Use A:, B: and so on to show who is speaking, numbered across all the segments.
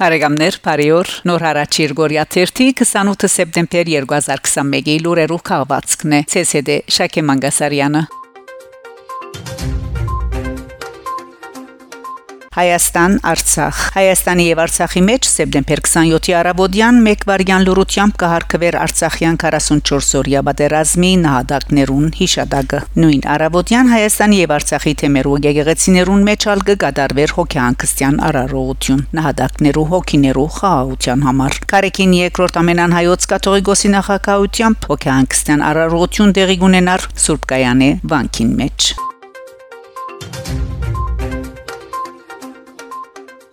A: Բարեկամներ, բարիօր։ Նոր հարաճ Երգորիա 28 սեպտեմբեր 2021-ի լուրերով քաղվածքն է ՑՍԴ Շակե Մանգասարյանը։ Հայաստան Արցախ Հայաստանի եւ Արցախի մեջ սեպտեմբեր 27-ի առավոտյան 1 վարյան լուրությամբ կհարկվեր Արցախյան 44 օրյա պատերազմի նահատակներուն հիշադակը նույն առավոտյան Հայաստանի եւ Արցախի թեմերու գեղեցիներուն մեջ ալ կգադարվեր հոգեհանգստյան արարողություն նահատակներու հոգիներու խաղաղության համար Կարեկին երկրորդ ամենանհայոց կաթողիկոսի նախակայությամբ հոգեհանգստյան արարողություն տեղի ունենար Սուրբ Կայանե վանքին մեջ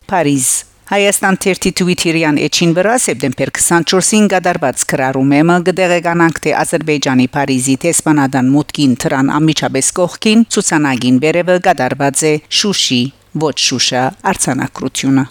A: Փարիզ Հայաստան թերթի Twitter-յան էջին վրա սեպտեմբեր 24-ին գդարված քրարում եմ գդեղեկանանք թե Ադրբեջանի Փարիզի տեսփանադան մուտքին Թրան ամիջաբես կողքին ցուցանագին վերևը գդարված է Շուշի ոչ Շուշա արցանակրությունը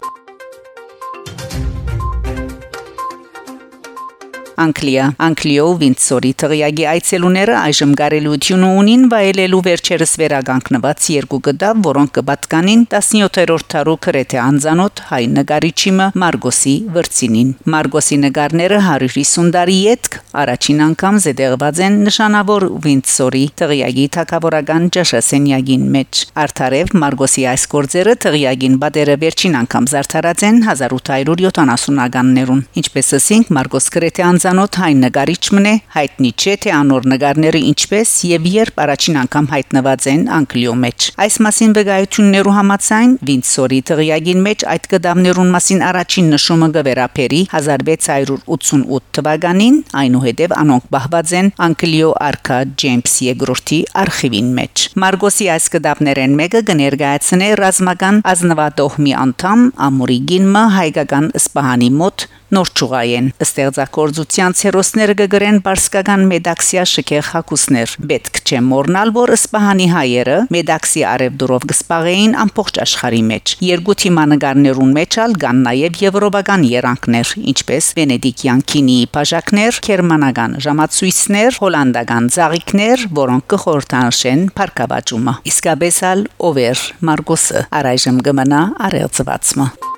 A: Անգլիա Անգլիո Վինսորի թղիագի այցելուները այժմ գարելություն ունին վայելելու վերջերս վերագանքնված երկու գդավ, որոնք կբացկանին 17-րդ տարու քրեթե անզանոթ հայ նկարիչիմը Մարգոսի Վրցինին։ Մարգոսի նկարները 150 տարի յետք առաջին անգամ զետեղված են նշանավոր Վինսորի թղիագի թակավորական ճաշասենյակին մեջ։ Արդարև Մարգոսի այս գործերը թղիագին բادرը վերջին անգամ զարդարած են 1870-ականներուն։ Ինչպես ասենք Մարգոս քրեթե անզանոթ անձանոթ հայ նկարիչ մնե հայտնի չէ թե անոր նկարները ինչպես եւ երբ առաջին անգամ հայտնված են Անգլիո մեջ այս մասին վկայություններու համաձայն Վինսորի թղիագին մեջ այդ կդամներուն մասին առաջին նշումը գվերապերի 1688 թվականին այնուհետև անոնք բահված են Անգլիո արքա Ջեյմս II-ի արխիվին մեջ Մարգոսի այս կդամներեն մեկը կներկայացնե ռազմական ազնվատոհմի անդամ Ամուրիգինը հայկական Սպահանի մոտ նոր ճուղային։ Ստեղծագործության ցերոսները գգրեն բարսկական մեդաքսիա շքեղ հակուսներ։ Պետք չէ մոռնալ, որ Սպահանի հայերը մեդաքսի արևդուրով գսպաղեին ամբողջ աշխարհի մեջ։ Երկու թիմանկարներուն մեջալ կան նաև եվրոպական երանգներ, ինչպես Վենեդիկյան քինիի բաժակներ, գերմանական ժամացույցներ, հոլանդական ծաղիկներ, որոնք կխորտանշեն Փարքավաճումը։ Իսկապես ալ Over Marcos-ը առայժմ գմնա արեղծվածը։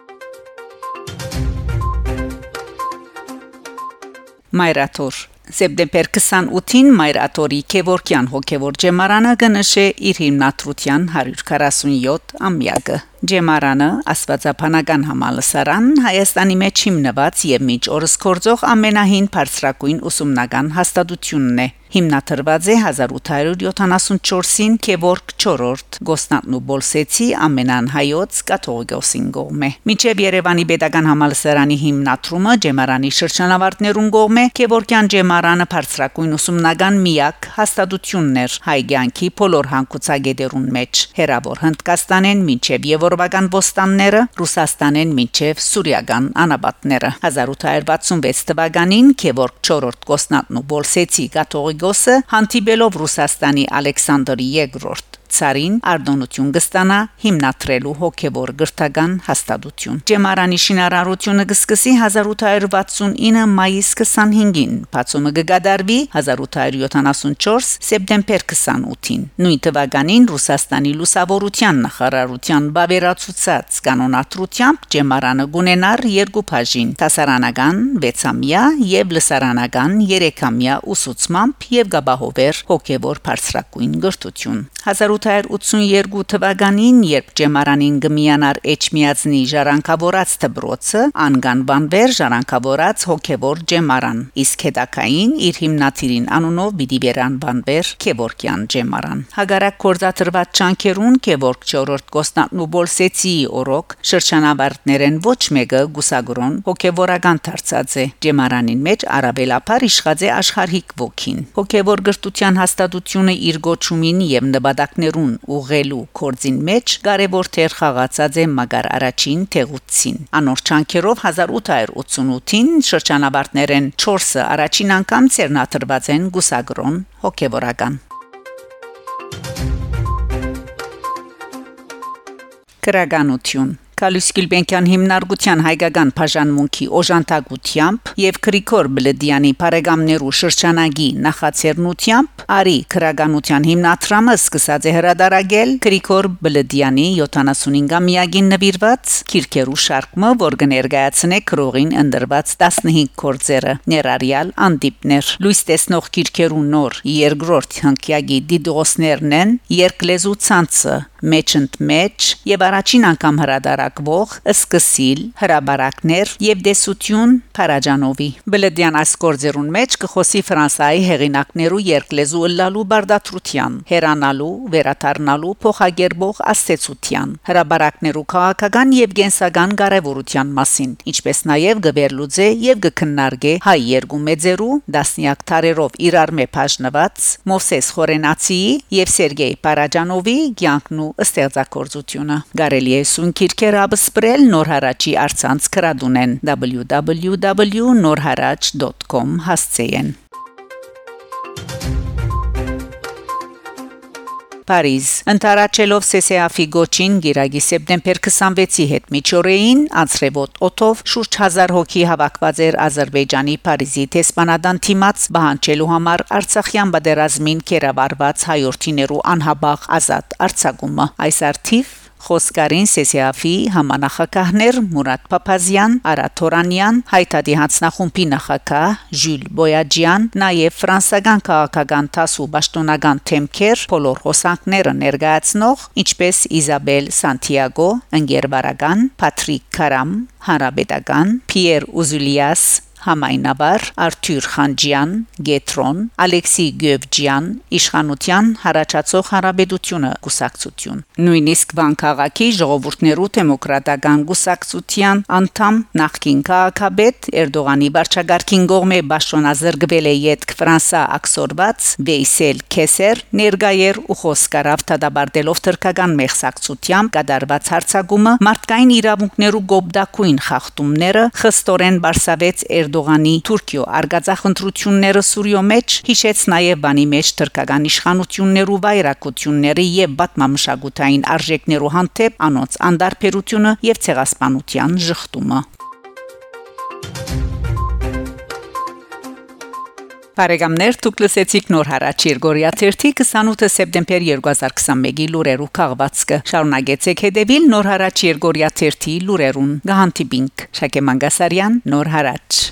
A: Մայրաթոր Սեպտեմբեր 28-ին Մայրաթորի Քևորքյան հոգևոր ջեմարանը կնշե իր հիմնադրության 147 ամյակը Ջեմարանը աստվածապանական համալսարան Հայաստանի մեջ հիմնված եւ միջ օրս կորձող ամենահին բարձրակույն ուսումնական հաստատությունն է հիմնադրված է 1874-ին Քևորգ 4-րդ Գոստնանու Բոլսեցի ամենան հայոց կաթողիկոսին գոմե Միջև Երևանի Պետական համալսարանի հիմնադրումը Ջեմարանի շրջանավարտներուն գոմե Քևորգյան Ջեմարանը բարձրակույն ուսումնական միակ հաստատությունն էր հայ ցանկի բոլոր հանգուցագետերուն մեջ հերավոր Հնդկաստանեն միջև եվրոպական ոստանները Ռուսաստանեն միջև Սուրիական անաբատները 1866 թվականին Քևորգ 4-րդ Կոստնանու Բոլսեցի կաթողիկոսը հանդիպելով Ռուսաստանի Ալեքսանդր II ցարին արտոնություն կստանա հիմնադրելու հոգևոր գրթական հաստատություն։ Ջեմարանի շինարարությունը կսկսի 1869 մայիս 25-ին, բացումը կգադարվի 1874 սեպտեմբեր 28-ին։ Նույն թվականին Ռուսաստանի լուսավորության նախարարության բավերացուցած կանոնադրությամբ Ջեմարանը գունենար երկու բաժին՝ տասարանական 6-ամյա եւ լսարանական 3-ամյա ուսուցմամբ եւ գաբահովեր հոգևոր բարձրակույն գրթություն։ 1882 թվականին, երբ Ջեմարանին գմիանար Էջմիածնի ժառանգավորած դբրոցը, անգանբանվեր ժառանգավորած հոգևոր Ջեմարան, իսկ հետակային իր հիմնադիրին անունով պիտի վերանբանվեր Քևորքյան Ջեմարան։ Հագարակ կորզաթրված ճանկերուն Քևորք 4-րդ Կոստանդնու Բոլսեցի օրոք շրջանավարտներեն ոչ մեկը գուսագրոն հոգևորական դարձած է Ջեմարանին մեջ արաբելապար իշխած է աշխարհիկ ոգին։ Հոգևոր գրթության հաստատությունը իր գոչումին եւ նպատակներուն ուղղելու կորձին մեջ կարևոր թեր խաղացած է մագար առաջին թեղուցին անոր չանկերով 1888-ին շրջանաբարտներեն 4-ը առաջին անգամ ցերնաթրված են գուսագրոն հոգեվորական Գրականություն Կալյուս Գիլբենկյան հիմնարկության հայկական բաժանմունքի օժանդակությամբ եւ Գրիգոր Բլեդյանի բարեկամներու շրջանագի նախաձեռնությամբ Արի քրագանության հիմնադրամը սկսած է հրադարագել Գրիգոր Բլեդյանի 75-ամյակին նվիրված քիրքերու շարքը, որ կներկայացնե քրողին ընդրված 15 կորձերը ներառյալ անդիպներ լույս տեսնող քիրքերու նոր երկրորդ հնկյակի դիդոսներն են երկլեզու ցանցը մեջընդ մեջ եւ առաջին անգամ հրադարակվող սկսիլ հրաբարակներ եւ դեսություն Փարաջանովի Բլեդյան ասկորձերուն մեջ կխոսի ֆրանսայի հեղինակներու երկլեզու լալու բարդատրության հերանալու վերաթարնալու փոխագերբող աստեցության հրաբարակներու քաղաքական եւ գենսական կարեւորության մասին ինչպես նաեւ գբերլուձե եւ գքննարկե հայ երկու մեծերու դասնյակ տարերով իրար մե բաժնված Մովսես Խորենացիի եւ Սերգեյ Պարաջանովի ցանկն ու ստեղծագործությունը գարելի է սուն քիրքեր Գրաբը սպրել նոր հարաճի արցանց կրադունեն. www.norharach.com հասցեեն Փարիզ. Ընտարաչելով Սեսեաֆի գոչին գիրագի սեպտեմբեր 26-ի հետ միջօրեին անցրևոտ օթով շուրջ 1000 հոգի հավաքված էր Ադրբեջանի Փարիզի տեսփանադան թիմած բանջելու համար Արցախյան բادرազմին կերավարված հայորթիներու անհաբախ ազատ արցակումը այս արդիվ Խոսկարին Սեսիաֆի համանախակահներ Մուրադ Փափազյան, Արաթորանյան, Հայտադի հանձնախումբի նախակահ Ժյուլ Բոյաջյան, նաև ֆրանսական քաղաքական տասու պաշտոնական թեմքեր բոլոր հոսանքները ներկայացնող, ինչպես Իզաբել Սանտիագո, Ընկերբարական, Պատրիկ Կարամ, Հանրապետական, Պիեր Ուզուլիաս Համայնաբար Արթուր Խանջյան, Գետրոն, Ալեքսի Գևջյան, Իշխանության հարաճածող հարաբերությունը գուսակցություն։ Նույնիսկ Վանկաղակի ժողովուրդներու դեմոկրատական գուսակցության անդամ նախկին քաղաքապետ Էրդողանի վարչագարքին գողմե Բաշոնազրգվել է յետք Ֆրանսա ակսորված Վեյսել Քեսեր ներգայեր ու խոսկարավ դադարելով թրկական մեղսակցությամբ կդարված հարցակումը մարդկային իրավունքներու գոբդակույն խախտումները խստորեն բարսավեց Էրդողանի Թուրքիո արգածախնդրությունները Սուրիո մեջ հիշեց նաև բանի մեջ թրկական իշխանություններու վայրակությունները եւ բատմամշակութային արժեքներու հանդեպ անոնց անդարբերությունը եւ ցեղասպանության ժխտումը Բարեկամներ դուք լսեցիք նոր հարաճ Երգորիա 28 սեպտեմբեր 2021-ի լուրերու քաղվածքը շարունակեցեք հետևել նոր հարաճ Երգորիա 30 լուրերուն գահանտիբինք Շակե Մանգասարյան նոր հարաճ